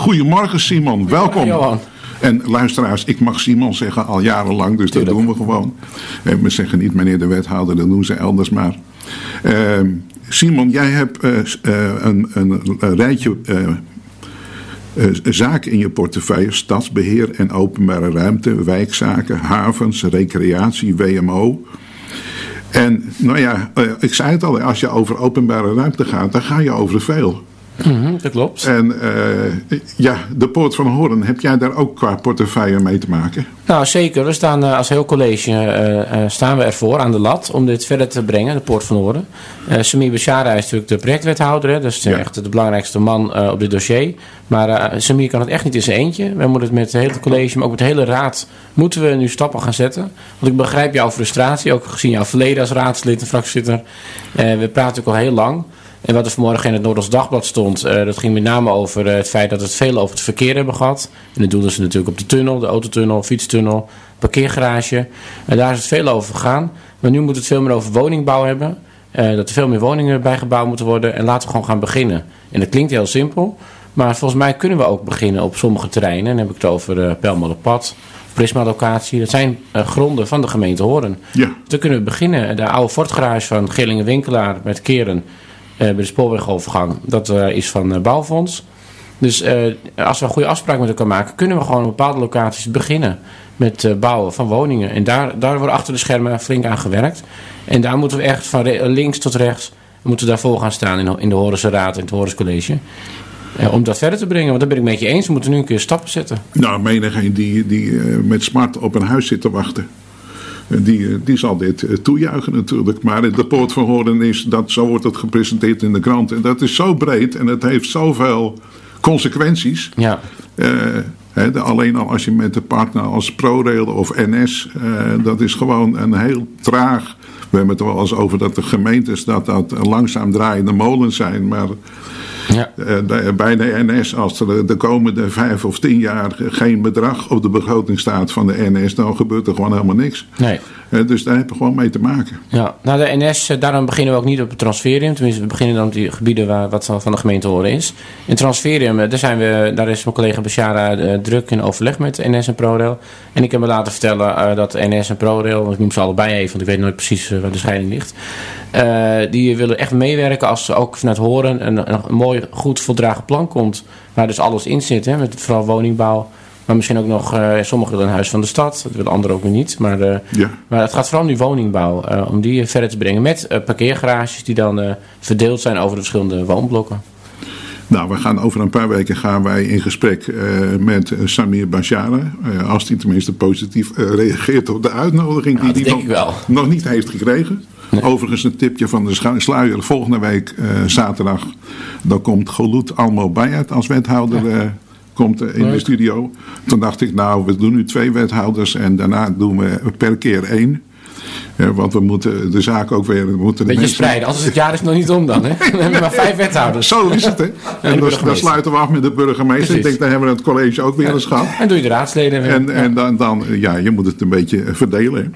Goedemorgen Simon, welkom. Johan. En luisteraars, ik mag Simon zeggen al jarenlang, dus Tuurlijk. dat doen we gewoon. Eh, We zeggen niet meneer de wethouder, dat doen ze elders maar. Eh, Simon, jij hebt eh, eh, een, een, een rijtje zaken in je portefeuille: stadsbeheer en openbare ruimte, wijkzaken, havens, recreatie, WMO. En nou ja, ik zei het al, als je over openbare ruimte gaat, dan ga je over veel. Mhm, dat klopt. En eh, ja, de Poort van Hoorn, heb jij daar ook qua portefeuille mee te maken? Nou, zeker. We staan eh, als heel college eh, staan we ervoor aan de lat om dit verder te brengen, de Poort van Horen. Samir Bashara is natuurlijk de projectwethouder, hè, dus de- Ja. echt de belangrijkste man op dit dossier. Maar Samir kan het echt niet in zijn eentje. We moeten het met het hele college, maar ook met de hele raad, moeten we nu stappen gaan zetten. Want ik begrijp jouw frustratie, ook gezien jouw verleden als raadslid en fractiezitter. We praten ook al heel lang. En wat er vanmorgen in het Noordels Dagblad stond, eh, dat ging met name over eh, het feit dat we het veel over het verkeer hebben gehad. En dat doelden ze natuurlijk op de tunnel, de autotunnel, fietstunnel, parkeergarage. En daar is het veel over gegaan. Maar nu moet het veel meer over woningbouw hebben. Eh, dat er veel meer woningen bijgebouwd moeten worden. En laten we gewoon gaan beginnen. En dat klinkt heel simpel. Maar volgens mij kunnen we ook beginnen op sommige terreinen. En dan heb ik het over uh, Pelmolenpad, Prisma-locatie. Dat zijn gronden van de gemeente Horen. Ja. Dan kunnen we beginnen. De oude Fortgarage van Gillingen Winkelaar met Keren bij de spoorwegovergang. Dat eh, is van eh, Bouwfonds. Dus eh, als we een goede afspraak met elkaar maken, kunnen we gewoon op bepaalde locaties beginnen met eh, bouwen van woningen. En daar, daar wordt achter de schermen flink aan gewerkt. En daar moeten we echt van links tot rechts, moeten daarvoor gaan staan in, in de Horense Raad en het Horens College. Eh, om dat verder te brengen, want daar ben ik met je eens. We moeten nu een keer stappen zetten. Nou, menigeen die, die eh, met smart op een huis zit te wachten. Die, eh, die zal dit eh, toejuichen natuurlijk. Maar de poort van Hoorn is, dat, zo wordt het gepresenteerd in de krant. En dat is zo breed en het heeft zoveel consequenties. Ja, Eh, de- alleen al als je met de partner als ProRail of NS, dat is gewoon een heel traag. We hebben het er wel eens over dat de gemeentes dat, dat langzaam draaiende molens zijn. Maar ja. eh, de- bij de NS, als er de komende vijf of tien jaar geen bedrag op de begroting staat van de NS, dan gebeurt er gewoon helemaal niks. nee. Dus daar hebben we gewoon mee te maken. Ja, nou de NS, eh, daarom beginnen we ook niet op het transferium. Tenminste, we beginnen dan op die gebieden waar wat van de gemeente horen is. In transferium, eh, daar, zijn we, daar is mijn collega Bashara eh, druk in overleg met NS en ProRail. En ik heb me laten vertellen dat NS en ProRail, want ik noem ze allebei even, want ik weet nooit precies waar de scheiding ligt. die willen echt meewerken als er ook vanuit Horen een, een mooi, goed voldragen plan komt. Waar dus alles in zit, hè, met vooral woningbouw. Maar misschien ook nog, eh sommigen willen een huis van de stad, dat willen anderen ook weer niet. Maar eh, Ja. maar het gaat vooral om die woningbouw, eh, om die verder te brengen met parkeergarages die dan verdeeld zijn over de verschillende woonblokken. Nou, we gaan over een paar weken gaan wij in gesprek met Samir Bashara. Eh, als hij tenminste positief reageert op de uitnodiging Nou, die hij nog, wel. nog niet heeft gekregen. Overigens een tipje van de sluier. Volgende week zaterdag dan komt Golut Almo Bayat als wethouder komt, in de studio. Toen dacht ik, nou, we doen nu twee wethouders en daarna doen we per keer één. Eh, want we moeten de zaak ook weer... We moeten de Beetje mensen- spreiden, anders is het jaar is nog niet om dan. Hè? We hebben maar vijf wethouders. Zo is het, hè? En dan, sluiten we af met de burgemeester. Ik denk, daar hebben we het college ook weer eens gehad. En doe je de raadsleden weer. En, en dan, dan, ja, je moet het een beetje verdelen.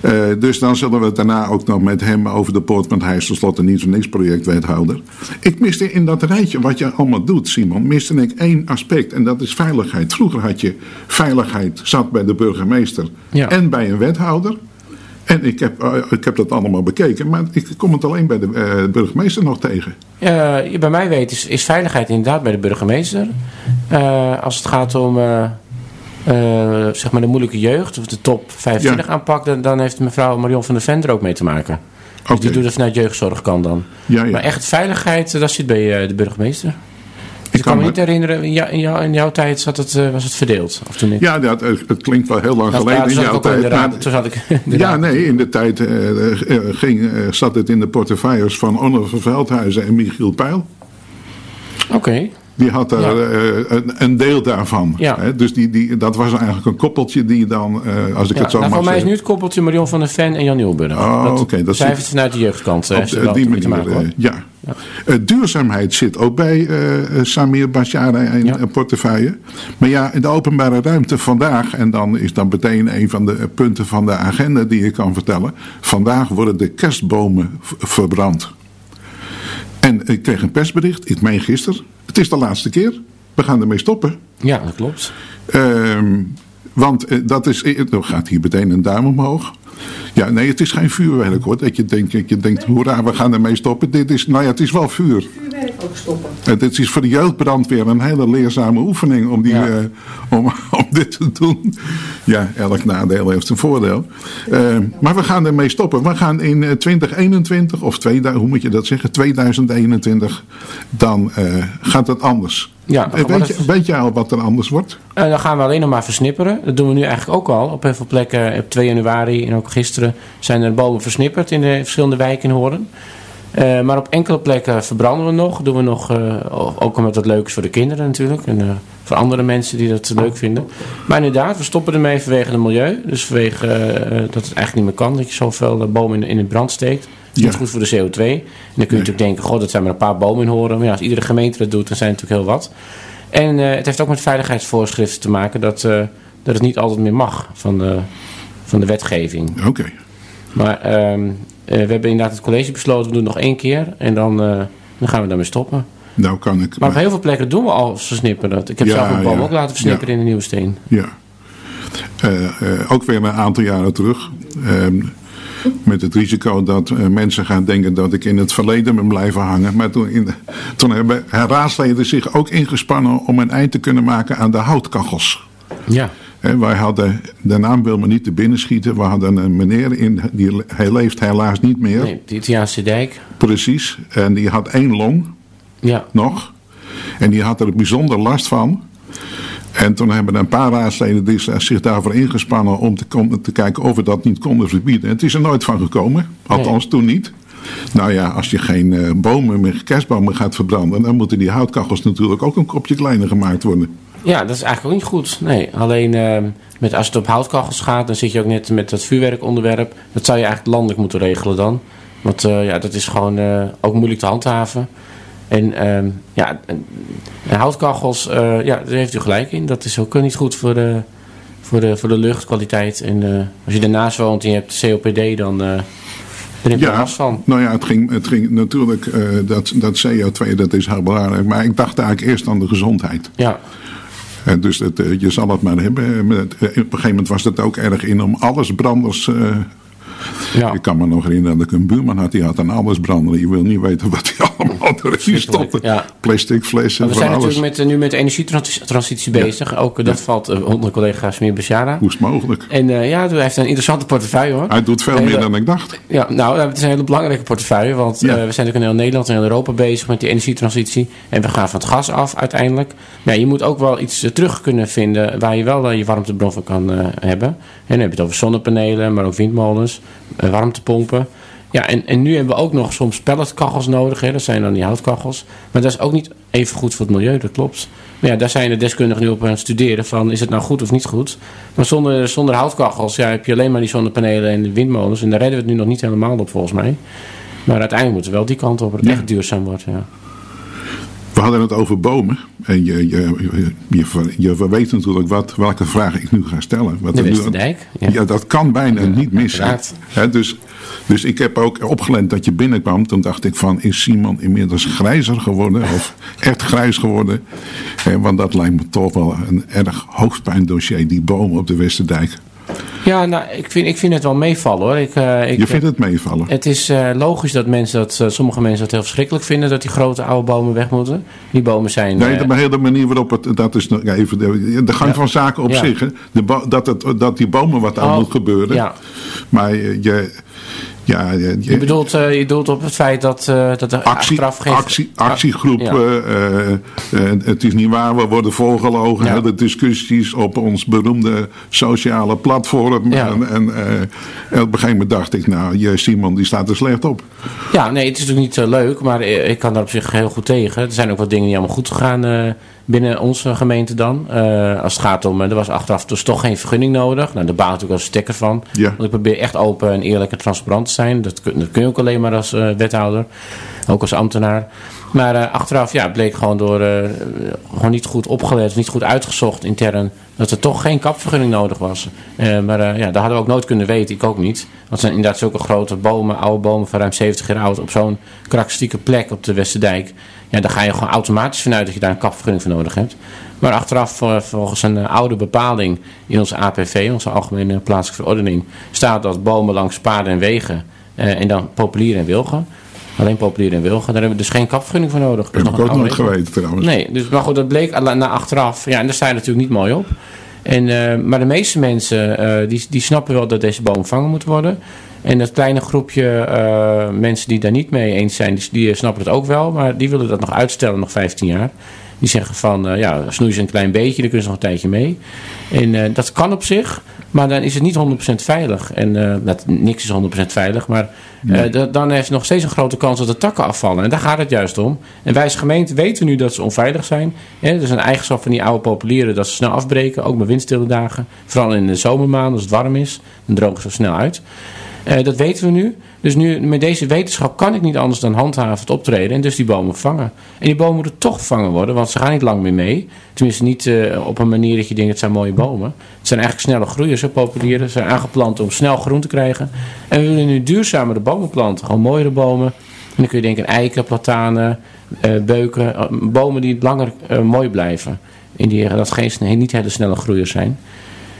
hè. Eh, dus dan zullen we het daarna ook nog met hem over de poort. Want hij is tenslotte niet voor niks projectwethouder. Ik miste in dat rijtje wat je allemaal doet, Simon, miste ik één aspect. En dat is veiligheid. Vroeger had je veiligheid zat bij de burgemeester Ja. en bij een wethouder. En ik heb, eh, ik heb dat allemaal bekeken, maar ik kom het alleen bij de eh, burgemeester nog tegen. Je bij mij weet is, is veiligheid inderdaad bij de burgemeester. Als het gaat om zeg maar de moeilijke jeugd of de top 25 Ja. aanpak, dan, dan heeft mevrouw Marion van der Ven er ook mee te maken. Dus die doet het vanuit jeugdzorg kan dan. Ja, ja. Maar echt veiligheid, dat zit bij de burgemeester. Ik kan me niet herinneren, in, jou, in, jou- in jouw tijd zat het, eh, was het verdeeld. Of toen ik, Ja, dat, het het klinkt wel heel lang Nou, geleden in jouw in tijd. de raad. maar- Toen zat ik ja, nee, in de tijd eh, eh, ging, eh, zat het in de portefeuilles van Onno van Veldhuizen en Michiel Peil. Oké. Die had daar Ja. eh, een, een deel daarvan. Ja. Hè? Dus die, die, dat was eigenlijk een koppeltje die dan, eh, als ik Ja, het zo nou, mag voor mij is zeggen... nu het koppeltje Marion van der Ven en Jan Nieuwburg. Oh, oké, dat zij zit- heeft het vanuit de jeugdkant. eh, op de- die manier, maken, ja. Duurzaamheid zit ook bij Samir Bashara in portefeuille. Maar ja, in de openbare ruimte vandaag, en dan is dat meteen een van de punten van de agenda die ik kan vertellen. Vandaag worden de kerstbomen verbrand. En ik kreeg een persbericht, ik meen gisteren. Het is de laatste keer. we gaan ermee stoppen. Ja, dat klopt. Ehm, want eh, dat is, eh, dan gaat hier meteen een duim omhoog. Ja, nee, het is geen vuurwerk hoor. Dat je denkt, dat je denkt hoera, we gaan ermee stoppen. Dit is, nou ja, het is wel vuur. Ook stoppen. Het is voor de jeugdbrandweer een hele leerzame oefening om, die, Ja. eh, om, om dit te doen. Ja, elk nadeel heeft een voordeel. Eh, maar we gaan ermee stoppen. We gaan in eh, 2021, of 2000, hoe moet je dat zeggen, 2021, dan eh, gaat het anders. Ja, Eh, weet, dat- je, weet jij al wat er anders wordt? Eh, dan gaan we alleen nog maar versnipperen. Dat doen we nu eigenlijk ook al. Op heel veel plekken, op 2 januari en ook gisteren, zijn er bomen versnipperd in de verschillende wijken in Hoorn. Eh, maar op enkele plekken verbranden we nog. Doen we nog, eh, ook omdat het leuk is voor de kinderen natuurlijk. En eh, voor andere mensen die dat leuk vinden. Maar inderdaad, we stoppen ermee vanwege het milieu. Dus vanwege dat het eigenlijk niet meer kan dat je zoveel bomen in, in de brand steekt. Het is Ja. goed voor de CO2. En dan kun je natuurlijk denken, god, dat zijn maar een paar bomen in Hoorn. Maar ja, als iedere gemeente dat doet, dan zijn het natuurlijk heel wat. En het heeft ook met veiligheidsvoorschriften te maken dat, dat het niet altijd meer mag van de, van de wetgeving. Oké. Maar ehm, eh, we hebben inderdaad het college besloten, we doen het nog één keer en dan, eh, dan gaan we daarmee stoppen. Nou kan ik. Maar op heel veel plekken doen we al versnipperen. Ik heb Ja, zelf een boom ja. ook laten versnipperen in de Nieuwe Steen. Ja. Eh, eh, ook weer een aantal jaren terug. Ehm, met het risico dat eh, mensen gaan denken dat ik in het verleden ben blijven hangen. Maar toen, in, toen hebben raadsleden zich ook ingespannen om een eind te kunnen maken aan de houtkachels. Ja. Wij hadden, de naam wil me niet te binnen schieten. We hadden een meneer in, die, hij leeft helaas niet meer. Nee, de Italiaanse dijk. Precies. En die had één long Ja. nog. En die had er bijzonder last van. En toen hebben een paar raadsleden zich daarvoor ingespannen om te, te kijken of we dat niet konden verbieden. Het is er nooit van gekomen. Althans toen niet. Nou ja, als je geen eh, bomen meer, kerstbomen gaat verbranden, dan moeten die houtkachels natuurlijk ook een kopje kleiner gemaakt worden. Ja, dat is eigenlijk ook niet goed. Nee, alleen ehm, met, als het op houtkachels gaat, dan zit je ook net met dat vuurwerkonderwerp. Dat zou je eigenlijk landelijk moeten regelen dan. Want eh, ja, dat is gewoon eh, ook moeilijk te handhaven. En ehm, ja, en- en houtkachels, eh, ja, daar heeft u gelijk in. Dat is ook niet goed voor de, voor de, voor de luchtkwaliteit. En als je ernaast woont en je hebt COPD, dan, je er last van. nou ja, het ging, het ging natuurlijk, dat, dat CO2 dat is heel belangrijk. Maar ik dacht eigenlijk eerst aan de gezondheid. Ja, dus het, eh, je zal het maar hebben. Eh, eh, Op een gegeven moment was het ook erg in om alles branders. Eh, ja. Ik kan me nog herinneren dat ik een buurman had, die had een allesbrander. Je wil niet weten wat hij allemaal erin stopte. Ja. Plastic flessen, we zijn alles. natuurlijk met, eh, nu met de energietransitie bezig. Ook eh, dat valt eh, onder collega Smir Beshara. Hoe is het mogelijk? En eh, ja, hij heeft een interessante portefeuille hoor. Hij doet veel meer dan ik dacht. Ja, nou, het is een hele belangrijke portefeuille. Want eh, we zijn natuurlijk in heel Nederland en heel Europa bezig met die energietransitie. En we gaan van het gas af uiteindelijk. Maar ja, je moet ook wel iets eh, terug kunnen vinden waar je wel eh, je warmtebron van kan eh, hebben. En dan heb je het over zonnepanelen, maar ook windmolens, eh, warmtepompen. Ja, en, en nu hebben we ook nog soms pelletkachels nodig. Hè. Dat zijn dan die houtkachels. Maar dat is ook niet even goed voor het milieu, dat klopt. Maar ja, daar zijn de deskundigen nu op aan het studeren van is het nou goed of niet goed. Maar zonder, zonder houtkachels ja, heb je alleen maar die zonnepanelen en de windmolens. En daar redden we het nu nog niet helemaal op volgens mij. Maar uiteindelijk moeten we wel die kant op dat het Ja. echt duurzaam wordt. Ja. We hadden het over bomen. En je, je, je, je, weet natuurlijk wat, welke vraag ik nu ga stellen. Wat De er nu- Westerdijk. Ja. Ja. dat kan bijna niet missen. Hè, dus, dus ik heb ook opgelet dat je binnenkwam. Toen dacht ik van, is Simon inmiddels grijzer geworden? Of echt grijs geworden? Want dat lijkt me toch wel een erg hoofdpijndossier, die bomen op de Westerdijk. Ja, nou, ik vind, ik vind het wel meevallen hoor. Ik, eh, ik, Je vindt het meevallen? Het is eh, logisch dat mensen dat, eh, sommige mensen dat heel verschrikkelijk vinden dat die grote oude bomen weg moeten. Die bomen zijn. Nee, eh, de hele manier waarop het, dat is nog even de, de gang Ja. van zaken op Ja. zich. Hè. De dat, het, dat die bomen wat aan Oh, moet gebeuren. ja. Maar je, ja, je, je, bedoelt, eh, je doelt op het feit dat, eh dat er actie, achteraf geen. actie, actiegroep, Ja. eh, het is niet waar, we worden volgelogen. Ja. De discussies op ons beroemde sociale platform. Ja. En, en, op een gegeven moment dacht ik, nou, je Simon die staat er slecht op. Ja, nee, het is natuurlijk niet leuk, maar ik kan daar op zich heel goed tegen. Er zijn ook wat dingen die allemaal goed gaan eh, binnen onze gemeente dan. Eh, als het gaat om, eh, er was achteraf dus toch geen vergunning nodig. Nou, daar baal ik natuurlijk als stekker van. Ja. Want ik probeer echt open en eerlijk en transparant te zijn. Dat kun, dat kun je ook alleen maar als eh, wethouder, ook als ambtenaar. Maar achteraf ja, bleek gewoon door gewoon niet goed opgelet, niet goed uitgezocht intern, dat er toch geen kapvergunning nodig was. Maar ja, dat hadden we ook nooit kunnen weten, ik ook niet. Want het zijn inderdaad zulke grote bomen, oude bomen van ruim 70 jaar oud, op zo'n karakteristieke plek op de Westerdijk. Ja, daar ga je gewoon automatisch vanuit dat je daar een kapvergunning voor nodig hebt. Maar achteraf, eh, volgens een eh, oude bepaling in onze APV, onze Algemene Plaatselijke Verordening, staat dat bomen langs paden en wegen eh, en dan populieren en wilgen. Alleen populieren en wilgen, daar hebben we dus geen kapvergunning voor nodig. Dat heb ik ook nooit geweten trouwens. Nee, dus, maar goed, dat bleek na achteraf. Ja, en daar sta je natuurlijk niet mooi op. En, uh, maar de meeste mensen uh, die, die snappen wel dat deze bomen vangen moeten worden. En dat kleine groepje uh, mensen die daar niet mee eens zijn, die, snappen het ook wel. Maar die willen dat nog uitstellen, nog 15 jaar. Die zeggen van, uh, ja, snoei ze een klein beetje, dan kunnen ze nog een tijdje mee. En uh, dat kan op zich, maar dan is het niet 100% veilig. En dat, niks is 100% veilig, maar nee. dan heeft het nog steeds een grote kans dat de takken afvallen. En daar gaat het juist om. En wij als gemeente weten nu dat ze onveilig zijn. Hè? Dat is een eigenschap van die oude populieren dat ze snel afbreken, ook met windstille dagen. Vooral in de zomermaanden als het warm is, dan drogen ze snel uit. Dat weten we nu. Dus nu met deze wetenschap kan ik niet anders dan handhavend optreden en dus die bomen vangen. En die bomen moeten toch gevangen worden, want ze gaan niet lang meer mee. Tenminste niet uh, op een manier dat je denkt het zijn mooie bomen. Het zijn eigenlijk snelle groeiers, zo populieren. Ze zijn aangeplant om snel groen te krijgen. En we willen nu duurzamere bomen planten, gewoon mooiere bomen. En dan kun je denken aan eiken, platanen, uh, beuken, bomen die langer mooi blijven. En die dat geen, niet hele snelle groeiers zijn.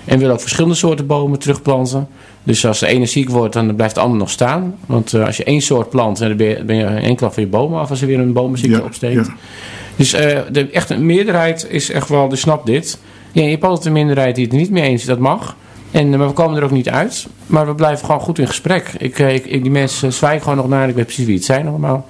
En willen ook verschillende soorten bomen terugplanten. Dus als de ene ziek wordt, dan blijft de ander nog staan. Want uh, als je één soort plant, dan ben je, ben je enkel van je bomen af als er weer een bomenziekte ja, opsteekt. Ja. Dus uh, de echte meerderheid is echt wel, die snapt dit. Ja, je hebt altijd een minderheid die het niet mee eens is, dat mag. En, maar we komen er ook niet uit. Maar we blijven gewoon goed in gesprek. Ik, ik, die mensen zwijgen gewoon nog naar. Ik weet precies wie het zijn allemaal.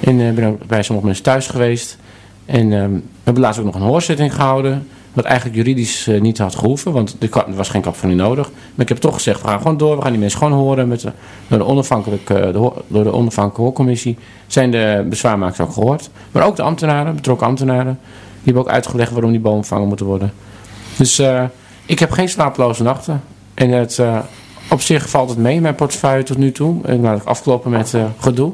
En ik uh, ben ook bij sommige mensen thuis geweest. En we hebben laatst ook nog een hoorzitting gehouden. Wat eigenlijk juridisch uh, niet had gehoeven, want er was geen u nodig. Maar ik heb toch gezegd, we gaan gewoon door. We gaan die mensen gewoon horen. Met door, de onafhankelijke, de, door de onafhankelijke hoorcommissie zijn de bezwaarmakers ook gehoord. Maar ook de ambtenaren, betrokken ambtenaren. Die hebben ook uitgelegd waarom die bomen vangen moeten worden. Dus uh, ik heb geen slaaploze nachten. En het, op zich valt het mee mijn portefeuille tot nu toe. Ik laat ik afkloppen met gedoe.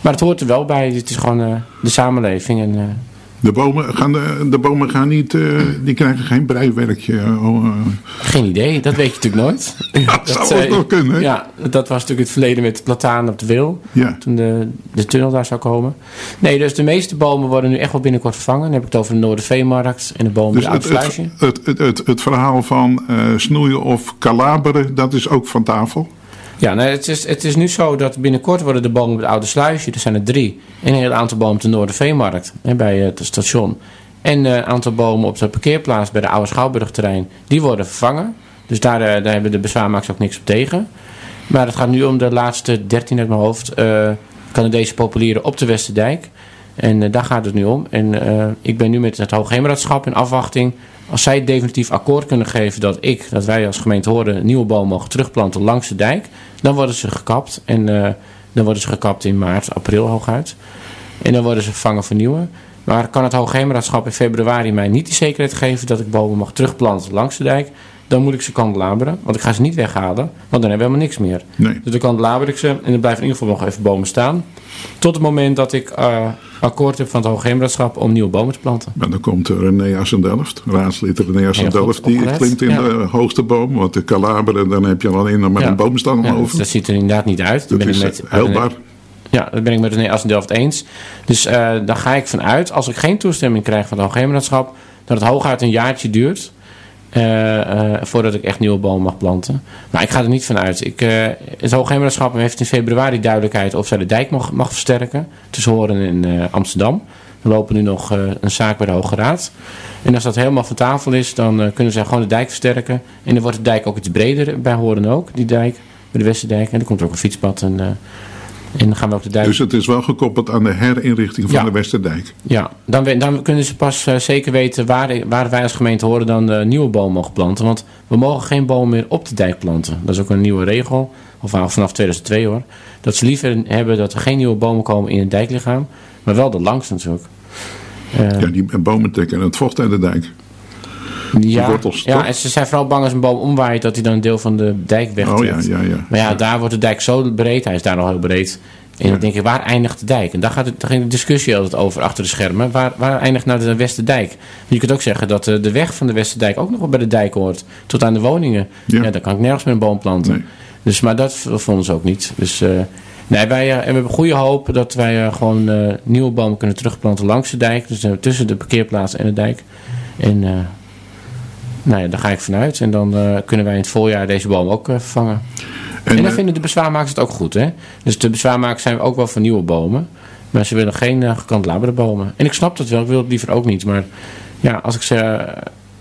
Maar het hoort er wel bij. Het is gewoon de samenleving. En de bomen gaan, de, de bomen gaan niet, uh, die krijgen geen breiwerkje. Uh, geen idee, dat weet je natuurlijk nooit. Ja, dat, zou ook nog kunnen. Ja, dat was natuurlijk het verleden met platanen op de wil. Ja. Toen de, de tunnel daar zou komen. Nee, dus de meeste bomen worden nu echt wel binnenkort vervangen. Dan heb ik het over de Noorderveemarkt en de bomen dus het, het, het, het, verhaal van snoeien of kalaberen, dat is ook van tafel? Ja, nou, het, is, het is nu zo dat binnenkort worden de bomen op het Oude Sluisje, er zijn er drie, en een heel aantal bomen op de Noorderveemarkt, bij het station. En een aantal bomen op de parkeerplaats bij de Oude Schouwburgterrein, die worden vervangen. Dus daar, daar hebben de bezwaarmakers ook niks op tegen. Maar het gaat nu om de laatste 13 uit mijn hoofd, uh, Canadese populieren op de Westerdijk. En uh, daar gaat het nu om. En uh, ik ben nu met het Hoogheemraadschap in afwachting als zij definitief akkoord kunnen geven dat ik, dat wij als gemeente horen, nieuwe bomen mogen terugplanten langs de dijk, dan worden ze gekapt. En uh, dan worden ze gekapt in maart, april hooguit. En dan worden ze vervangen voor nieuwe. Maar kan het Hoogheemraadschap in februari mij niet die zekerheid geven dat ik bomen mag terugplanten langs de dijk, dan moet ik ze kandelaberen. Want ik ga ze niet weghalen, want dan hebben we helemaal niks meer. Nee. Dus dan kandelaber ik ze en dan blijven in ieder geval nog even bomen staan. Tot het moment dat ik uh, akkoord van het Hoogheemraadschap om nieuwe bomen te planten. Maar dan komt René Assendelft, raadslid René Assendelft, die klimt in ja. de hoogste boom. Want de kalaberen, dan heb je alleen nog maar ja. een boomstam ja, over. dat ziet er inderdaad niet uit. Dat ben is ik met, heilbaar. Ja, dat ben ik met René Assendelft eens. Dus uh, daar ga ik vanuit, als ik geen toestemming krijg van het Hoogheemraadschap, dat het hooguit een jaartje duurt voordat ik echt nieuwe bomen mag planten. Maar ik ga er niet van uit. Ik, uh, het Hoogheemraadschap heeft in februari duidelijkheid of zij de dijk mag, mag versterken. Tussen Horen en Amsterdam. We lopen nu nog een zaak bij de Hoge Raad. En als dat helemaal van tafel is, dan kunnen zij gewoon de dijk versterken. En dan wordt de dijk ook iets breder bij Horen ook, die dijk. Bij de Westerdijk. En er komt ook een fietspad en... En dan gaan we ook de dijk... Dus het is wel gekoppeld aan de herinrichting van ja. de Westerdijk? Ja, dan, dan, kunnen ze pas uh, zeker weten waar, waar wij als gemeente horen dan de nieuwe boom mogen planten. Want we mogen geen boom meer op de dijk planten. Dat is ook een nieuwe regel, of vanaf 2002 hoor. Dat ze liever hebben dat er geen nieuwe bomen komen in het dijklichaam, maar wel de langs natuurlijk. Uh, ja, die bomen trekken het vocht uit de dijk. Ja, wortels, ja en ze zijn vooral bang als een boom omwaait dat hij dan een deel van de dijk wegtrekt. Oh, ja, ja, ja. Maar ja, daar wordt de dijk zo breed, hij is daar al heel breed. En dan denk je, waar eindigt de dijk? En daar gaat het, daar ging de discussie altijd over achter de schermen. Waar, waar eindigt nou de Westerdijk? Je kunt ook zeggen dat de, de weg van de Westerdijk ook nog wel bij de dijk hoort. Tot aan de woningen. Ja, ja dan kan ik nergens meer een boom planten. Nee. Dus, maar dat vonden ze ook niet. Dus uh, Nee, wij, en we hebben goede hoop dat wij gewoon nieuwe bomen kunnen terugplanten langs de dijk. Dus tussen de parkeerplaats en de dijk. En nou ja, daar ga ik vanuit. En dan kunnen wij in het voorjaar deze bomen ook vervangen. En, en dan vinden de bezwaarmakers het ook goed. Hè? Dus de bezwaarmakers zijn ook wel voor nieuwe bomen. Maar ze willen geen uh, gekantelaberde bomen. En ik snap dat wel, ik wil het liever ook niet. Maar ja, als ik zeg,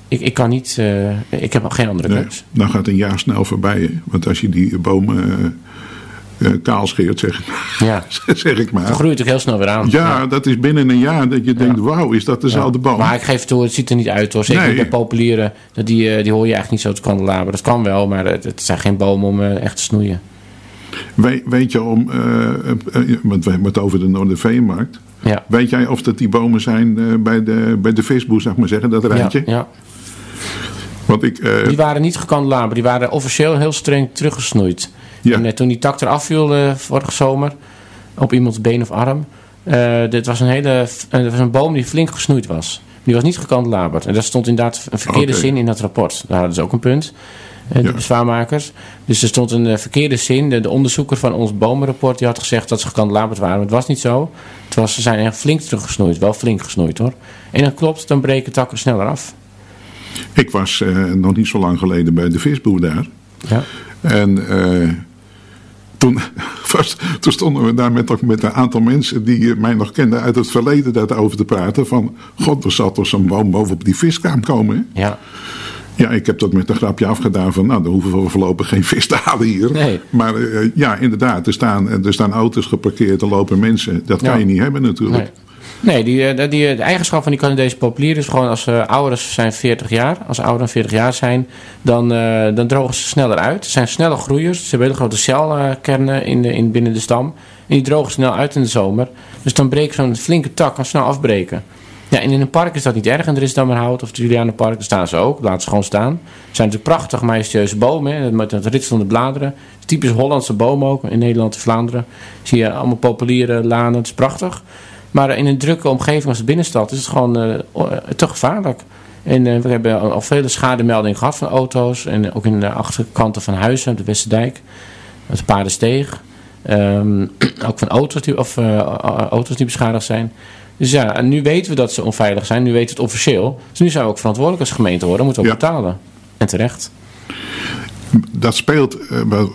ik, ik kan niet, uh, ik heb geen andere nee, keus. Dan gaat een jaar snel voorbij. Want als je die bomen uh, kaal scheert, zeg, ja. zeg ik maar. Dan groeit het heel snel weer aan. Ja, ja, dat is binnen een jaar dat je denkt, wauw, is dat dezelfde boom? Maar ik geef toe, het ziet er niet uit hoor. Zeker nee. bij populieren, die, die hoor je eigenlijk niet zo te kandelaberen. Dat kan wel, maar het, het zijn geen bomen om echt te snoeien. Weet, weet je om, want we hebben het over de Noorderveenmarkt. Ja. Weet jij of dat die bomen zijn bij, de, bij de visboer, zeg maar zeggen, dat rijtje? Ja. Want ik, uh, die waren niet gekandelaberd, die waren officieel heel streng teruggesnoeid. Ja. En toen die tak eraf viel vorige zomer, op iemands been of arm, dit was een hele, dat was een boom die flink gesnoeid was. Die was niet gekandelaberd. En dat stond inderdaad een verkeerde okay. zin in dat rapport. Daar hadden ze ook een punt de ja. bezwaarmakers. Dus er stond een verkeerde zin. De, de, onderzoeker van ons bomenrapport die had gezegd dat ze gekandelaberd waren. Maar het was niet zo. Het was, ze zijn echt flink teruggesnoeid. Wel flink gesnoeid hoor. En dat klopt, dan breken takken sneller af. Ik was uh, nog niet zo lang geleden bij de visboer daar. Ja. En uh, toen, toen stonden we daar met, met een aantal mensen die mij nog kenden uit het verleden daarover te praten. Van, god, er zat toch zo'n boom bovenop die viskraam komen. Ja. Ja, ik heb dat met een grapje afgedaan van, nou, dan hoeven we voorlopig geen vis te halen hier. Nee. Maar uh, ja, inderdaad, er staan, er staan auto's geparkeerd, er lopen mensen. Dat kan ja. je niet hebben natuurlijk. Nee. Nee, die, die, de eigenschap van die Canadese populier is gewoon als ze uh, ouder zijn 40 jaar, als ze ouder dan 40 jaar zijn, dan, uh, dan drogen ze sneller uit. Ze zijn snelle groeiers, ze hebben hele grote celkernen in de, in, binnen de stam. En die drogen snel uit in de zomer. Dus dan breekt zo'n flinke tak kan snel afbreken. Ja, en in een park is dat niet erg. En er is dan maar hout of het Julianenpark, daar staan ze ook. Laten ze gewoon staan. Het zijn natuurlijk prachtig majestueuze bomen, met het ritselende bladeren. Typisch Hollandse bomen ook, in Nederland en Vlaanderen. Zie je allemaal populiere lanen, is prachtig. Maar in een drukke omgeving als de binnenstad is het gewoon uh, te gevaarlijk. En uh, we hebben al, vele schademeldingen gehad van auto's. En ook in de achterkanten van huizen, op de Westerdijk. Het Paardensteeg. Um, ook van auto's die, of, uh, auto's die beschadigd zijn. Dus ja, en nu weten we dat ze onveilig zijn. Nu weten we het officieel. Dus nu zijn we ook verantwoordelijk als gemeente worden. Moeten we ook ja. betalen. En terecht. Dat speelt,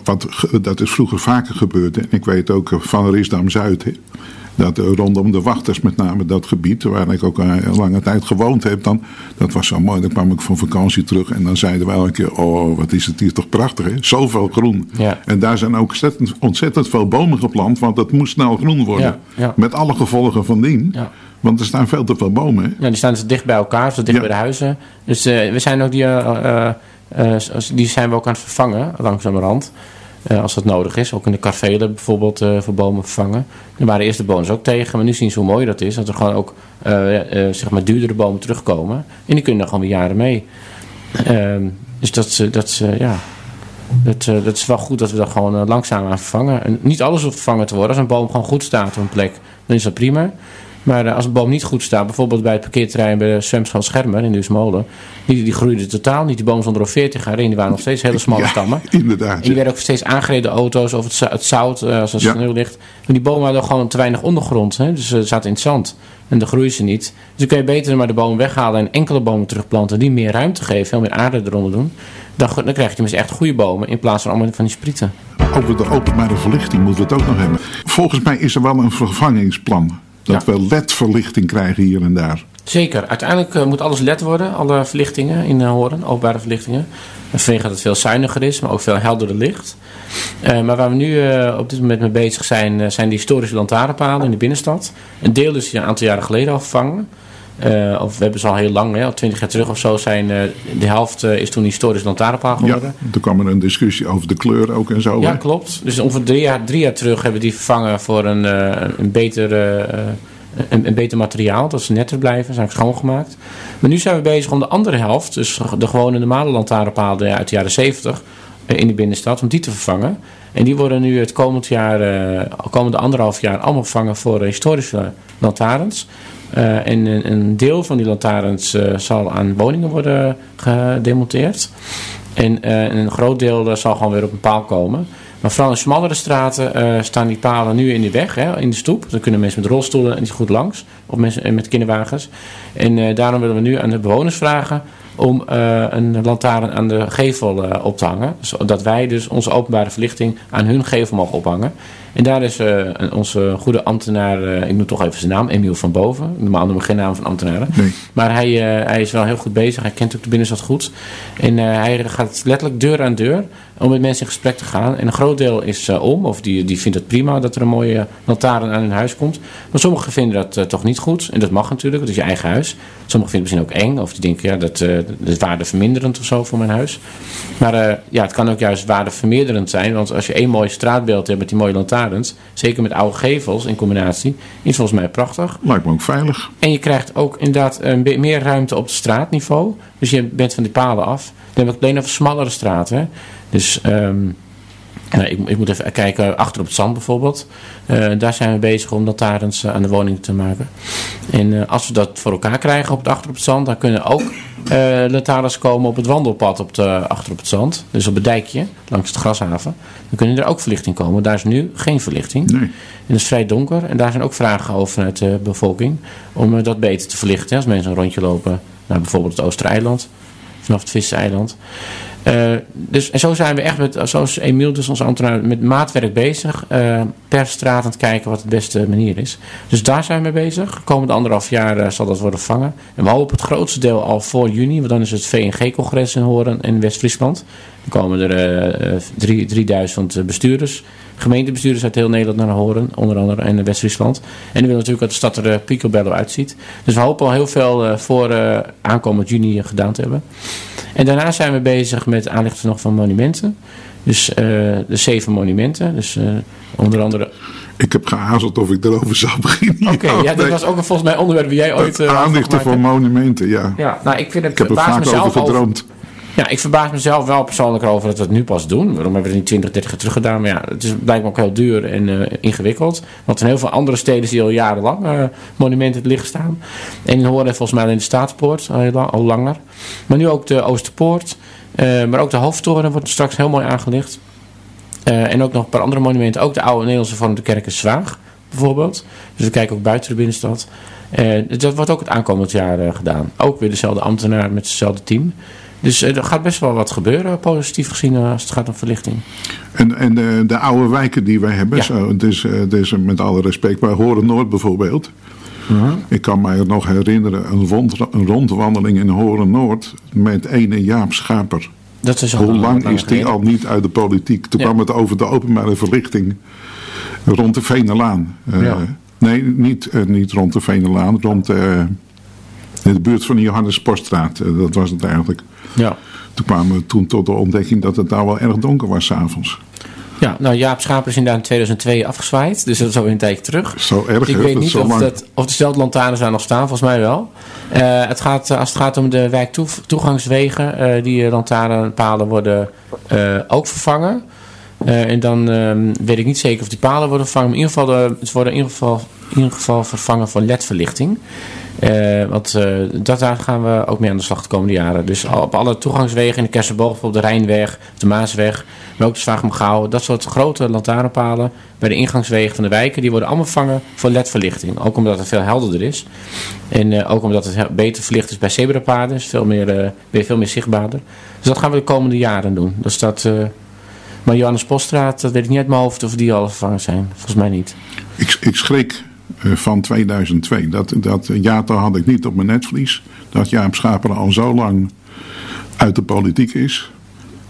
want dat is vroeger vaker gebeurd. En ik weet ook van Risdam-Zuid. Dat rondom de wachters, met name dat gebied, waar ik ook een lange tijd gewoond heb, dan, dat was zo mooi. Dan kwam ik van vakantie terug en dan zeiden we elke keer: Oh, wat is het hier toch prachtig, hè? Zoveel groen. Ja. En daar zijn ook ontzettend, ontzettend veel bomen geplant, want het moest snel groen worden. Ja, ja. Met alle gevolgen van dien. Want er staan veel te veel bomen. Hè? Ja, die staan dus dicht bij elkaar, zo dicht bij de huizen. Dus uh, we zijn ook die, uh, uh, die zijn we ook aan het vervangen, langzamerhand. Uh, als dat nodig is. Ook in de karvelen bijvoorbeeld uh, voor bomen vervangen. Daar waren eerst de bewoners ook tegen. Maar nu zien ze hoe mooi dat is. Dat er gewoon ook uh, zeg maar duurdere bomen terugkomen. En die kunnen dan gewoon weer jaren mee. Ehm, dus dat, dat, ja, dat is wel goed dat we dat gewoon langzaam aan vervangen. En niet alles hoeft vervangen te worden. Als een boom gewoon goed staat op een plek, dan is dat prima. Maar uh, als een boom niet goed staat, bijvoorbeeld bij het parkeerterrein bij de Zwemschool Schermer in Duismolen, die, die groeide totaal niet. Die bomen stonden er 40 jaar in, die waren nog steeds hele smalle ja, stammen. Inderdaad. En die werden ook steeds aangereden auto's of het, het zout, uh, als er ja. sneeuw ligt. Maar die bomen hadden gewoon te weinig ondergrond, hè? dus ze zaten in het zand. En dan groeien ze niet. Dus dan kun je beter maar de bomen weghalen en enkele bomen terugplanten die meer ruimte geven, veel meer aarde eronder doen. Dan, dan krijg je tenminste echt goede bomen in plaats van allemaal van die sprieten. Over de openbare verlichting moeten we het ook nog hebben. Volgens mij is er wel een vervangingsplan. Dat ja. we LED-verlichting krijgen hier en daar. Zeker. Uiteindelijk uh, moet alles LED worden. Alle verlichtingen in uh, Horen, openbare verlichtingen. Vanwege dat het veel zuiniger is, maar ook veel helderder licht. Uh, maar waar we nu op dit moment mee bezig zijn, zijn de historische lantaarnpalen in de binnenstad. Een deel is een aantal jaren geleden al vervangen. Uh, of we hebben ze al heel lang, hè, al twintig jaar terug of zo, zijn uh, de helft uh, is toen historisch lantaarnpaal geworden. Ja, toen kwam er een discussie over de kleur ook en zo. Ja, hè? klopt. Dus ongeveer drie jaar, drie jaar terug hebben we die vervangen voor een, een, beter, een, een, beter materiaal, dat ze netter blijven, zijn schoongemaakt. Maar nu zijn we bezig om de andere helft, dus de gewone normale lantaarnpalen uit de jaren 70 in de binnenstad, om die te vervangen. En die worden nu het komend jaar, komende anderhalf jaar allemaal vervangen voor historische lantaarns. Uh, en een, deel van die lantaarns uh, zal aan woningen worden gedemonteerd. En uh, een groot deel zal gewoon weer op een paal komen. Maar vooral in smallere straten eh, staan die palen nu in de weg, hè, in de stoep. Dan kunnen mensen met rolstoelen niet goed langs. Of mensen met kinderwagens. En eh, daarom willen we nu aan de bewoners vragen om een lantaarn aan de gevel op te hangen. Zodat wij dus onze openbare verlichting aan hun gevel mogen ophangen. En daar is uh, onze goede ambtenaar, ik noem toch even zijn naam, Emiel van Boven. Normaal noemen we geen naam van ambtenaren. Nee. Maar hij, hij is wel heel goed bezig. Hij kent ook de binnenstad goed. En hij gaat letterlijk deur aan deur om met mensen in gesprek te gaan. En een groot deel is om, of die, die vindt het prima dat er een mooie lantaarn aan hun huis komt. Maar sommigen vinden dat toch niet goed. En dat mag natuurlijk, het is je eigen huis. Sommigen vinden het misschien ook eng, of die denken, ja, dat, dat is waardeverminderend of zo voor mijn huis. Maar uh, ja, het kan ook juist waardevermeerderend zijn. Want als je één mooi straatbeeld hebt met die mooie zeker met oude gevels in combinatie, is volgens mij prachtig. Lijkt me ook veilig. En je krijgt ook inderdaad uh, meer ruimte op het straatniveau. Dus je bent van die palen af. Dan heb ik alleen over smallere straten. Dus um, ik, ik, moet even kijken, achter op het zand bijvoorbeeld. Uh, daar zijn we bezig om lantaarns uh, aan de woning te maken. En uh, als we dat voor elkaar krijgen op het achter op het zand, dan kunnen ook lantaarns komen op het wandelpad op de, achter op het zand. Dus op het dijkje, langs de grashaven. Dan kunnen er ook verlichting komen. Daar is nu geen verlichting. Nee. En het is vrij donker. En daar zijn ook vragen over vanuit de bevolking. Om dat beter te verlichten. Als mensen een rondje lopen naar bijvoorbeeld het Oostereiland. Vanaf het Vissereiland. Uh, dus, en zo zijn we echt met, zoals Emiel, dus onze ambtenaar, met maatwerk bezig. Uh, per straat aan het kijken wat de beste manier is. Dus daar zijn we mee bezig. De komende anderhalf jaar uh, zal dat worden vervangen. En we hopen het grootste deel al voor juni, want dan is het VNG-congres in Horen in West-Friesland. Dan komen er drie, 3000 bestuurders, gemeentebestuurders uit heel Nederland naar Horen, onder andere in West-Friesland. En we willen natuurlijk dat de stad er picobello uitziet. Dus we hopen al heel veel voor aankomend juni gedaan te hebben. En daarna zijn we bezig met aanlichten nog van monumenten. Dus uh, de zeven monumenten. Dus uh, onder andere... Ik heb geazeld of ik erover zou beginnen. Oké, okay, ja, dat was ook een, volgens mij onderwerp waar jij ooit... Uh, aanlichten van monumenten, ja. Ja, nou ik vind het... Ik heb er vaak over gedroomd. Ja, ik verbaas mezelf wel persoonlijk over dat we het nu pas doen. Waarom hebben we het niet 20, 30 jaar terug gedaan? Maar ja, het is blijkbaar ook heel duur en uh, ingewikkeld. Want in heel veel andere steden je al jarenlang uh, monumenten liggen staan. En in Horen volgens mij in de Staatspoort lang, al langer. Maar nu ook de Oosterpoort. Maar ook de Hoofdtoren wordt straks heel mooi aangelicht. en ook nog een paar andere monumenten. Ook de oude Nederlandse vorm de kerk Zwaag bijvoorbeeld. Dus we kijken ook buiten de binnenstad. dat wordt ook het aankomend jaar gedaan. Ook weer dezelfde ambtenaar met hetzelfde team. Dus er gaat best wel wat gebeuren, positief gezien, als het gaat om verlichting. En, en de, de oude wijken die wij hebben, Ja. zo, dus, eh, dus met alle respect, bij Horen Noord bijvoorbeeld. Ik kan mij nog herinneren, een, rond, een rondwandeling in Horen Noord met ene Jaap Schaper. Dat is al Hoe lang is die al niet uit de politiek? Toen Ja. kwam het over de openbare verlichting rond de Venelaan. Eh, Ja. Nee, niet, eh, niet rond de Venelaan, rond eh, de buurt van de Johannes Poststraat. Eh, dat was het eigenlijk. Ja. Toen kwamen we toen tot de ontdekking dat het daar wel erg donker was s'avonds. ja, nou Jaap Schaper is inderdaad in 2002 afgezwaaid. Dus dat is alweer een tijdje terug. Zo erg, Ik weet niet of, lang. dat, of lantaarns daar nog staan, volgens mij wel. Eh, het gaat, eh, als het gaat om de wijktoegangswegen, eh die lantaarnpalen worden eh, ook vervangen. En dan ehm, weet ik niet zeker of die palen worden vervangen. Maar in ieder geval, de, het worden in ieder geval, in ieder geval vervangen voor ledverlichting. Eh, want eh, dat, daar gaan we ook mee aan de slag de komende jaren. Dus op alle toegangswegen in de Kersenboog, bijvoorbeeld de Rijnweg, de Maasweg, maar ook de dat soort grote lantaarnpalen bij de ingangswegen van de wijken, die worden allemaal vervangen voor ledverlichting. Ook omdat het veel helderder is. En eh, ook omdat het he- beter verlicht is bij zebrapaden, is veel meer, weer veel meer zichtbaarder. Dus dat gaan we de komende jaren doen. Dus dat, maar Johannes Poststraat, dat weet ik niet uit mijn hoofd of die al vervangen zijn. Volgens mij niet. Ik, ik schrik van 2002. Dat, dat jaartal had ik niet op mijn netvlies. Dat Jaap Schaper al zo lang uit de politiek is.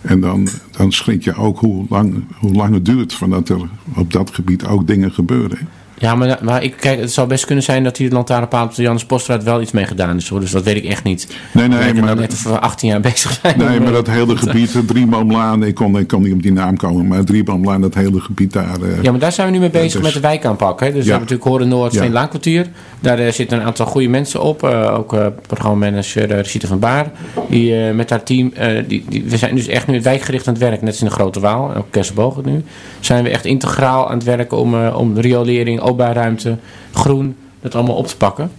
En dan, dan schrik je ook hoe lang, hoe lang het duurt voordat er op dat gebied ook dingen gebeuren. Ja, maar, maar ik, kijk, het zou best kunnen zijn dat die lantaarnpaal op de Johannes Poststraat wel iets mee gedaan is. Hoor. Dus dat weet ik echt niet. Nee, nee, maar, net voor 18 jaar bezig zijn. nee, maar dat hele gebied, de Drieboomlaan, ik kon, ik kon niet op die naam komen, maar Drieboomlaan, dat hele gebied daar. eh, Ja, maar daar zijn we nu mee bezig dus- met de wijkaanpak. Hè? Dus we Ja. hebben natuurlijk Horen Noord, Ja. Veenlaankwartier. Daar eh, zitten een aantal goede mensen op. eh, ook eh programmamanager uh, Rosita van Baar. Die eh, met haar team, eh, die, die, we zijn dus echt nu wijkgericht aan het werk. Net als in de Grote Waal, en ook Kersenboog nu. Zijn we echt integraal aan het werken om, eh, om riolering, openbaarruimte, groen, dat allemaal op te pakken.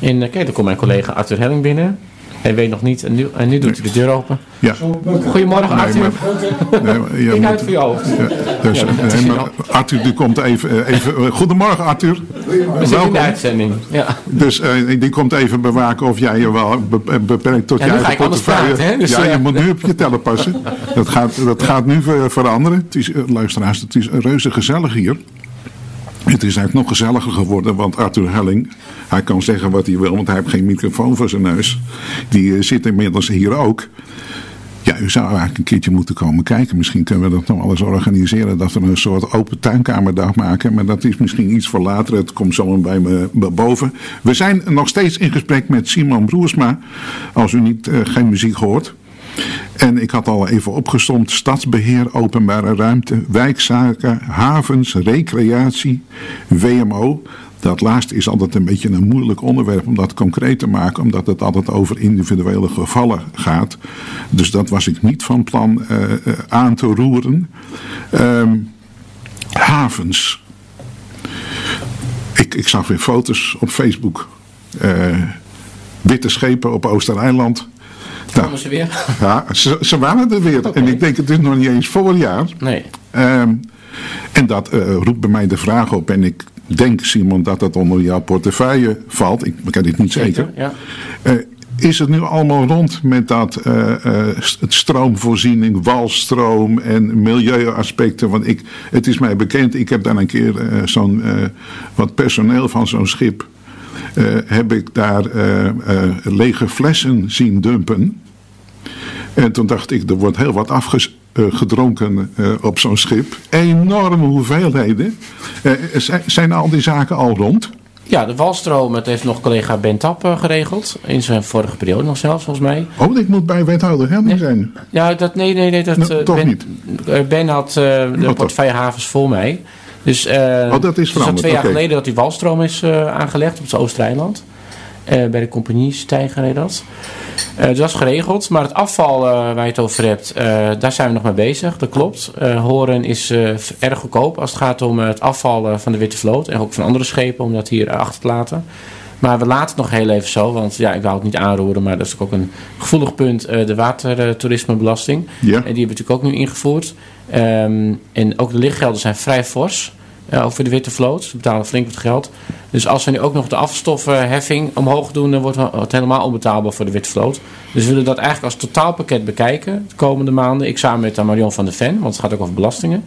En eh, kijk, dan komt mijn collega Arthur Helling binnen. Hij weet nog niet. En nu, en nu doet hij de deur open. Ja. Goedemorgen, Arthur. Nee, maar je Ik moet- uit voor je hoofd. Ja, dus, Ja, eh, maar Arthur, die komt even. eh, even goedemorgen, Arthur. We zitten in Welkom. de uitzending. Ja. Dus die komt even bewaken of jij je wel be- beperkt tot Ja, je eigen ik portefeuille. praten, hè? Dus, ja, je moet nu op je tellen passen. Dat gaat, dat gaat nu ver- veranderen. Het is, luisteraars, het is reuze gezellig hier. Het is eigenlijk nog gezelliger geworden, want Arthur Helling, hij kan zeggen wat hij wil, want hij heeft geen microfoon voor zijn neus. Die eh, zit inmiddels hier ook. Ja, u zou eigenlijk een keertje moeten komen kijken. Misschien kunnen we dat nog eens organiseren. Dat we een soort open tuinkamerdag maken. Maar dat is misschien iets voor later. Het komt zo bij me boven. We zijn nog steeds in gesprek met Simon Broersma. Als u niet, eh, geen muziek hoort. En ik had al even opgestomd: stadsbeheer, openbare ruimte, wijkzaken, havens, recreatie, WMO. Dat laatste is altijd een beetje een moeilijk onderwerp om dat concreet te maken, omdat het altijd over individuele gevallen gaat. Dus dat was ik niet van plan eh, eh, aan te roeren. Ehm, havens. Ik, ik zag weer foto's op Facebook. Eh, witte schepen op Oostereiland. Nou, ze weer? ja, ze, ze waren er weer. En ik denk, het is nog niet eens voorjaar. Nee. Ehm, en dat eh, roept bij mij de vraag op. En ik denk, Simon, dat dat onder jouw portefeuille valt. Ik ken dit niet zeker. Ja. Eh, is het nu allemaal rond met dat eh, het stroomvoorziening, walstroom en milieuaspecten? Want ik, het is mij bekend, ik heb daar een keer zo'n wat personeel van zo'n schip. Eh, heb ik daar eh, eh, lege flessen zien dumpen. En toen dacht ik, er wordt heel wat afgedronken op zo'n schip. Enorme hoeveelheden. Zijn- al die zaken al rond? ja, de walstroom, dat heeft nog collega Ben Tap geregeld. In zijn vorige periode nog zelfs, volgens mij. Oh, ik moet bij wethouder Helling zijn. Ja, dat, nee, nee, nee. Dat, Nou, toch ben, niet. Ben had eh, de portefeuille havens voor mij. Dus, Oh, dat is al twee jaar geleden dat die walstroom is eh, aangelegd op het Oostereiland. Eh bij de compagnie Stijger heet dat. Dus dat is geregeld. Maar het afval waar je het over hebt, daar zijn we nog mee bezig. Dat klopt. Horen is erg goedkoop als het gaat om het afval van de Witte Vloot. En ook van andere schepen om dat hier achter te laten. Maar we laten het nog heel even zo, want ja, ik wou het niet aanroeren, maar dat is ook een gevoelig punt, eh, de watertoerismebelasting. Ja. En die hebben we natuurlijk ook nu ingevoerd. Ehm, en ook de lichtgelden zijn vrij fors eh, over de witte vloot. Ze betalen flink wat geld. Dus als we nu ook nog de afvalstoffenheffing omhoog doen, dan wordt het helemaal onbetaalbaar voor de witte vloot. Dus we willen dat eigenlijk als totaalpakket bekijken de komende maanden. Ik samen met eh, Marion van der Ven, want het gaat ook over belastingen.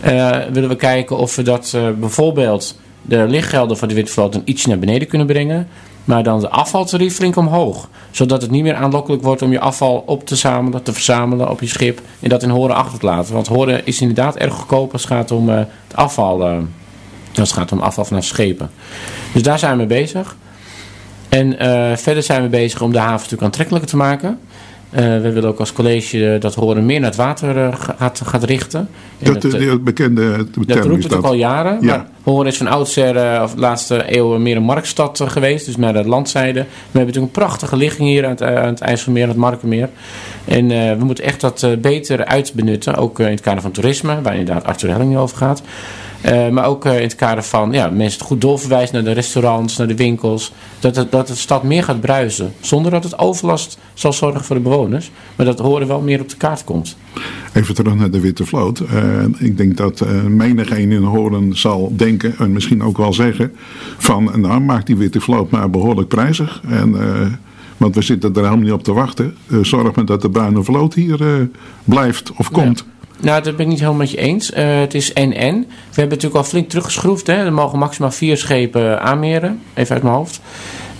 Eh, willen we kijken of we dat eh, bijvoorbeeld de lichtgelden voor de witte vloot een iets naar beneden kunnen brengen. Maar dan de afvaltarief flink omhoog. Zodat het niet meer aanlokkelijk wordt om je afval op te zamelen, te verzamelen op je schip. En dat in Horen achter te laten. Want Horen is inderdaad erg goedkoop als het gaat om eh, het afval. eh, als het gaat om afval vanaf schepen. Dus daar zijn we mee bezig. En eh, verder zijn we bezig om de haven natuurlijk aantrekkelijker te maken. Eh, we willen ook als college dat Horen meer naar het water eh, gaat, gaat richten. En Dat, eh, eh, die bekende dat roept is het ook al jaren. Ja. Maar Horen is van oudsher, eh, of de laatste eeuwen, meer een marktstad eh, geweest. Dus naar de landzijde. We hebben natuurlijk een prachtige ligging hier aan het, eh, aan het IJsselmeer, aan het Markenmeer. En eh, we moeten echt dat eh, beter uitbenutten. Ook eh, in het kader van toerisme, waar inderdaad Arthur Helling over gaat. Eh, maar ook eh, in het kader van ja, mensen het goed doorverwijzen naar de restaurants, naar de winkels. Dat, het, dat de stad meer gaat bruisen. Zonder dat het overlast zal zorgen voor de bewoners. Maar dat Horen wel meer op de kaart komt. Even terug naar de Witte Vloot. Eh, ik denk dat eh menig een in Horen zal denken en misschien ook wel zeggen van nou maak die Witte Vloot maar behoorlijk prijzig. En, want we zitten er helemaal niet op te wachten. Zorg maar dat de Bruine Vloot hier blijft of komt. Nou, dat ben ik niet helemaal met je eens. Eh, het is NN. We hebben natuurlijk al flink teruggeschroefd. Hè. Er mogen maximaal vier schepen aanmeren. Even uit mijn hoofd.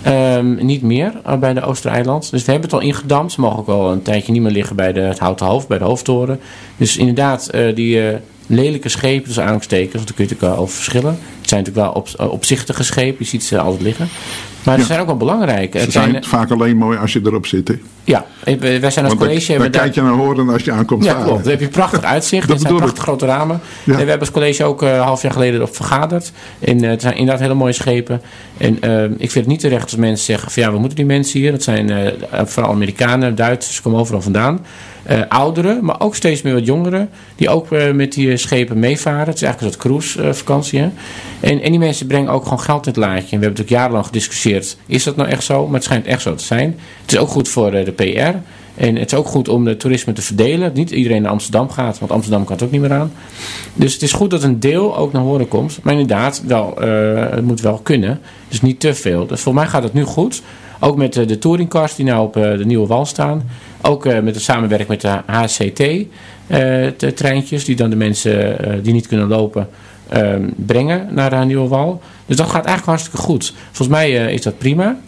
Ehm, niet meer eh, bij de Oostereiland. Dus we hebben het al ingedampt. Ze mogen ook al een tijdje niet meer liggen bij de, het houten hoofd, bij de hoofdtoren. Dus inderdaad, eh, die lelijke schepen, dus aanstekers, want daar kun je natuurlijk wel over verschillen. Het zijn natuurlijk wel op, opzichtige schepen, je ziet ze altijd liggen. Maar Ja. ze zijn ook wel belangrijk. Ze Het zijn zijn, vaak alleen mooi als je erop zit. hè. Ja, eh, wij zijn als Want dan, college... dan daar- kijk je naar Horen als je aankomt ja, varen. klopt. Dan heb je prachtig uitzicht. Dat zijn ik. prachtig grote ramen. Ja. En we hebben als college ook eh, een half jaar geleden erop vergaderd. En eh, het zijn inderdaad hele mooie schepen. En eh, ik vind het niet terecht als mensen zeggen van ja, we moeten die mensen hier. Dat zijn eh, vooral Amerikanen, Duitsers, ze komen overal vandaan. eh, ouderen, maar ook steeds meer wat jongeren, die ook eh, met die schepen meevaren. Het is eigenlijk een soort cruisevakantie. hè. en, en die mensen brengen ook gewoon geld in het laadje. En we hebben natuurlijk jarenlang gediscussieerd, is dat nou echt zo? Maar het schijnt echt zo te zijn. Het is ook goed voor de PR. En het is ook goed om de toerisme te verdelen. Niet iedereen naar Amsterdam gaat, want Amsterdam kan het ook niet meer aan. Dus het is goed dat een deel ook naar horen komt. Maar inderdaad, wel, eh, het moet wel kunnen. Dus niet te veel. Dus voor mij gaat het nu goed. Ook met eh, de touringcars die nou op eh, de Nieuwe Wal staan. Ook met de samenwerking met de HCT-treintjes. die dan de mensen die niet kunnen lopen brengen naar de Nieuwe Wal. Dus dat gaat eigenlijk hartstikke goed. Volgens mij is dat prima.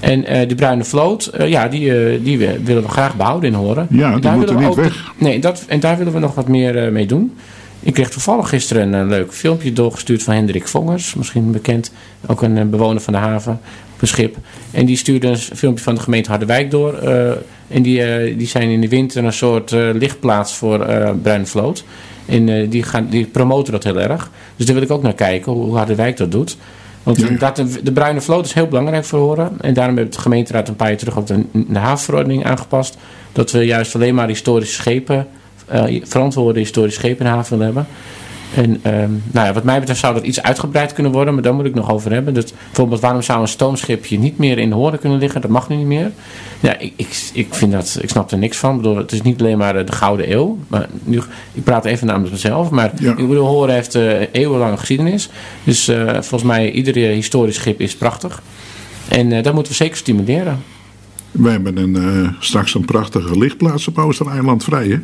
En uh, die bruine vloot, uh, ja, die, uh, die willen we graag behouden in Horen. Ja, die moeten niet weg. Nee, dat, en daar willen we nog wat meer mee doen. Ik kreeg toevallig gisteren een leuk filmpje doorgestuurd van Hendrik Vongers. Misschien bekend, ook een bewoner van de haven op een schip. En die stuurde een filmpje van de gemeente Harderwijk door. en die, die zijn in de winter een soort lichtplaats voor bruine vloot. En die, gaan, die promoten dat heel erg. Dus daar wil ik ook naar kijken, hoe Harderwijk dat doet. Want de, de, bruine vloot is heel belangrijk voor horen. En daarom heeft de gemeenteraad een paar jaar terug ook de, de havenverordening aangepast. Dat we juist alleen maar historische schepen, uh, verantwoorde historische schepen in de haven willen hebben. En um, nou ja, wat mij betreft zou dat iets uitgebreid kunnen worden, maar daar moet ik nog over hebben. Dus bijvoorbeeld, waarom zou een stoomschipje niet meer in de horen kunnen liggen? Dat mag nu niet meer. Ja, ik, ik, ik, vind dat, ik snap er niks van. Ik bedoel, het is niet alleen maar de Gouden Eeuw. Maar nu, ik praat even namens mezelf. Maar ik bedoel, horen heeft uh, eeuwenlange geschiedenis. Dus uh, volgens mij, iedere historisch schip is prachtig. En uh, dat moeten we zeker stimuleren. Wij hebben een, straks een prachtige lichtplaats op Oostereiland vrij, hè?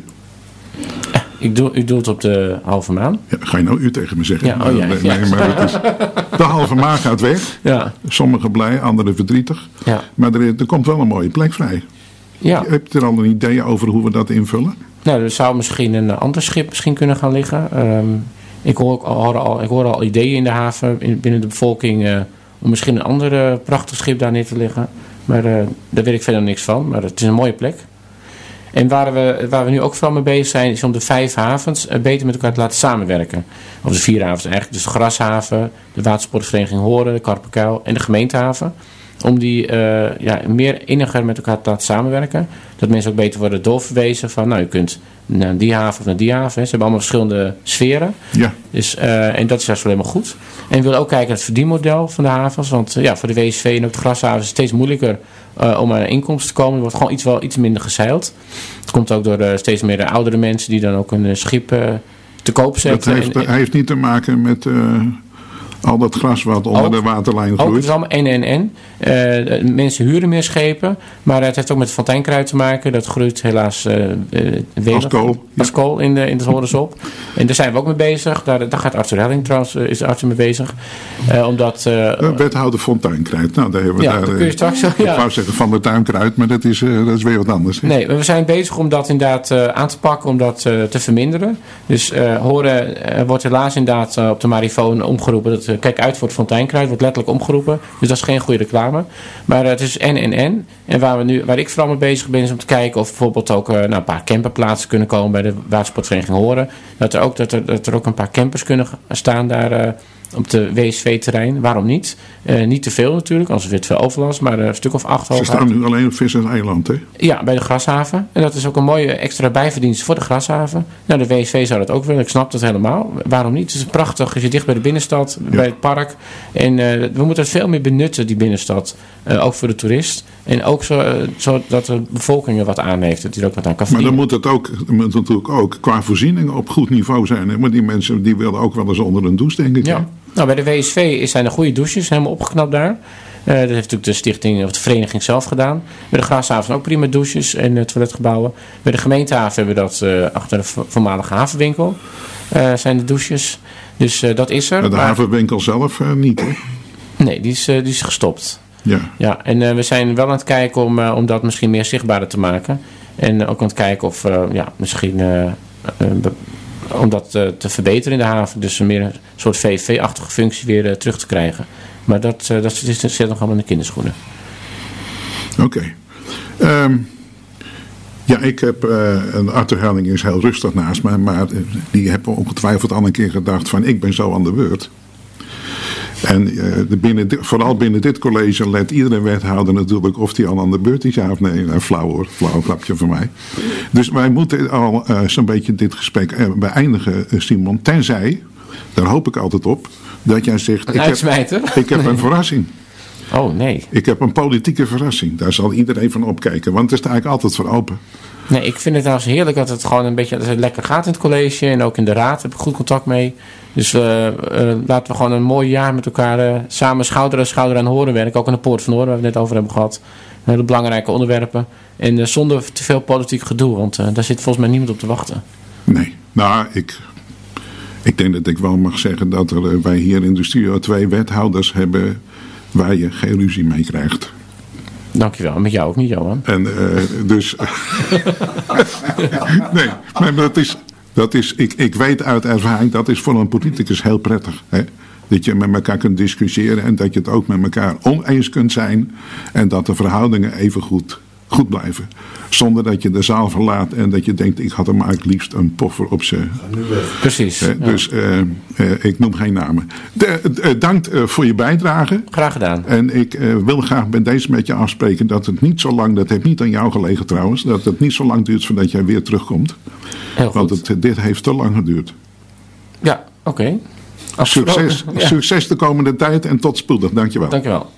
Ik doe, u doelt op de halve maan? Ja, ga je nou u tegen me zeggen? Ja, oh, ja, nee, nee, maar het is, de halve maan gaat weg. Ja. Sommigen blij, anderen verdrietig. Ja. Maar er, er komt wel een mooie plek vrij. Ja. Heb je er al een idee over hoe we dat invullen? Nou, er zou misschien een ander schip misschien kunnen gaan liggen. Um, ik, hoor al, ik hoor al ideeën in de haven, in, binnen de bevolking... Uh, om misschien een ander prachtig schip daar neer te leggen. Maar uh, daar weet ik verder niks van. Maar het is een mooie plek. En waar we, waar we nu ook vooral mee bezig zijn, is om de vijf havens eh, beter met elkaar te laten samenwerken. Of de vier havens eigenlijk. Dus de Grashaven, de Watersportvereniging Horen, de Karpenkuil en de gemeentehaven. Om die uh, ja, meer inniger met elkaar te laten samenwerken. Dat mensen ook beter worden doorverwezen van, nou, je kunt naar die haven of naar die haven. Ze hebben allemaal verschillende sferen. Ja. Dus, uh, en dat is juist wel helemaal goed. En we willen ook kijken naar het verdienmodel van de havens. Want uh, ja, voor de WSV en ook de grashavens is het steeds moeilijker om aan inkomsten te komen. Er wordt gewoon iets, wel iets minder gezeild. Het komt ook door steeds meer de oudere mensen die dan ook een schip te koop zetten. Dat heeft, en, heeft niet te maken met al dat gras wat onder de waterlijn groeit. Ook, het is allemaal en en en. Uh, mensen huren meer schepen. Maar het heeft ook met fonteinkruid te maken. Dat groeit helaas uh, uh, als kool, als kool in de, in de horizon. en daar zijn we ook mee bezig. Daar, daar gaat Arthur Helling trouwens is Arthur mee bezig. omdat, wethouder fonteinkruid. Nou, daar hebben we ja, daar... kun je straks, ja. Ik wou zeggen van de tuinkruid, maar dat is, dat is weer wat anders. Nee, we zijn bezig om dat inderdaad aan te pakken. Om dat te verminderen. Dus horen wordt helaas inderdaad op de marifoon omgeroepen. Dat kijk uit voor het fonteinkruid, wordt letterlijk omgeroepen. Dus dat is geen goede reclame. Maar uh, het is en en en. En waar, we nu, waar ik vooral mee bezig ben is om te kijken of bijvoorbeeld ook uh, nou, een paar camperplaatsen kunnen komen bij de watersportvereniging Horen. Dat er ook, dat er, dat er ook een paar campers kunnen staan daar uh, op de WSV-terrein. Waarom niet? Uh, niet te veel natuurlijk, anders wordt het veel overlast, maar een stuk of acht Ze staan nu alleen op Visserseiland, hè? Ja, bij de Grashaven. En dat is ook een mooie extra bijverdienst voor de Grashaven. Nou, de WSV zou dat ook willen. Ik snap dat helemaal. Waarom niet? Het is prachtig. Je zit dicht bij de binnenstad, ja. bij het park. En uh, we moeten het veel meer benutten, die binnenstad. Uh, ook voor de toerist. En ook zo, zo, dat de bevolking er wat aan heeft. Dat die er ook wat aan kan Maar dan moet het ook, moet natuurlijk ook qua voorzieningen op goed niveau zijn. Hè? Maar die mensen die willen ook wel eens onder een douche, denk ik. Ja. Nou, bij de WSV zijn er goede douches, helemaal opgeknapt daar. Uh, dat heeft natuurlijk de stichting of de vereniging zelf gedaan. Bij de Graashaven ook prima douches en uh, toiletgebouwen. Bij de gemeentehaven hebben we dat uh, achter de voormalige havenwinkel. zijn de douches. Dus dat is er. Maar de maar... havenwinkel zelf niet, hè? Nee, die is, die is gestopt. Ja. ja en we zijn wel aan het kijken om, om dat misschien meer zichtbaarder te maken. En ook aan het kijken of ja, misschien om dat te verbeteren in de haven. Dus een meer een soort VV-achtige functie weer terug te krijgen. Maar dat, dat zit, zit nog allemaal in de kinderschoenen. Oké. Okay. Um, ja, ik heb, een Arthur Helling is heel rustig naast me. Maar die hebben ongetwijfeld al een keer gedacht van ik ben zo aan de beurt. En uh, de binnen, vooral binnen dit college let iedere wethouder natuurlijk of die al aan de beurt is, ja of nee. Nou, flauw hoor, flauw grapje van mij. Dus wij moeten al uh, zo'n beetje dit gesprek uh, beëindigen, Simon. Tenzij, daar hoop ik altijd op, dat jij zegt... Ik heb, ik heb een verrassing. Oh nee. Ik heb een politieke verrassing. Daar zal iedereen van opkijken, want er sta ik altijd voor open. Nee, ik vind het trouwens heerlijk dat het gewoon een beetje dat het lekker gaat in het college. En ook in de raad heb ik goed contact mee. Dus uh, laten we gewoon een mooi jaar met elkaar uh, samen schouder aan schouder aan horen werken. Ook aan de Poort van Horen, waar we het net over hebben gehad. Hele belangrijke onderwerpen. En zonder te veel politiek gedoe, want daar zit volgens mij niemand op te wachten. Nee, nou, ik, ik denk dat ik wel mag zeggen dat wij hier in de studio twee wethouders hebben waar je geen ruzie mee krijgt. Dankjewel. Met jou ook niet, Johan. En uh, dus. nee, maar dat is. Dat is ik, ik weet uit ervaring, dat is voor een politicus heel prettig. Hè? Dat je met elkaar kunt discussiëren en dat je het ook met elkaar oneens kunt zijn. En dat de verhoudingen even goed goed blijven. Zonder dat je de zaal verlaat en dat je denkt: ik had hem maar het liefst een poffer op zijn. Precies. Uh, dus uh, uh, ik noem geen namen. dank voor je bijdrage. Graag gedaan. En ik wil graag bij deze met je afspreken dat het niet zo lang, dat heeft niet aan jou gelegen trouwens, dat het niet zo lang duurt voordat jij weer terugkomt. Heel goed. Want het, dit heeft te lang geduurd. Ja, oké. Okay. Succes, ja. succes de komende tijd en tot spoedig. Dankjewel. Dankjewel.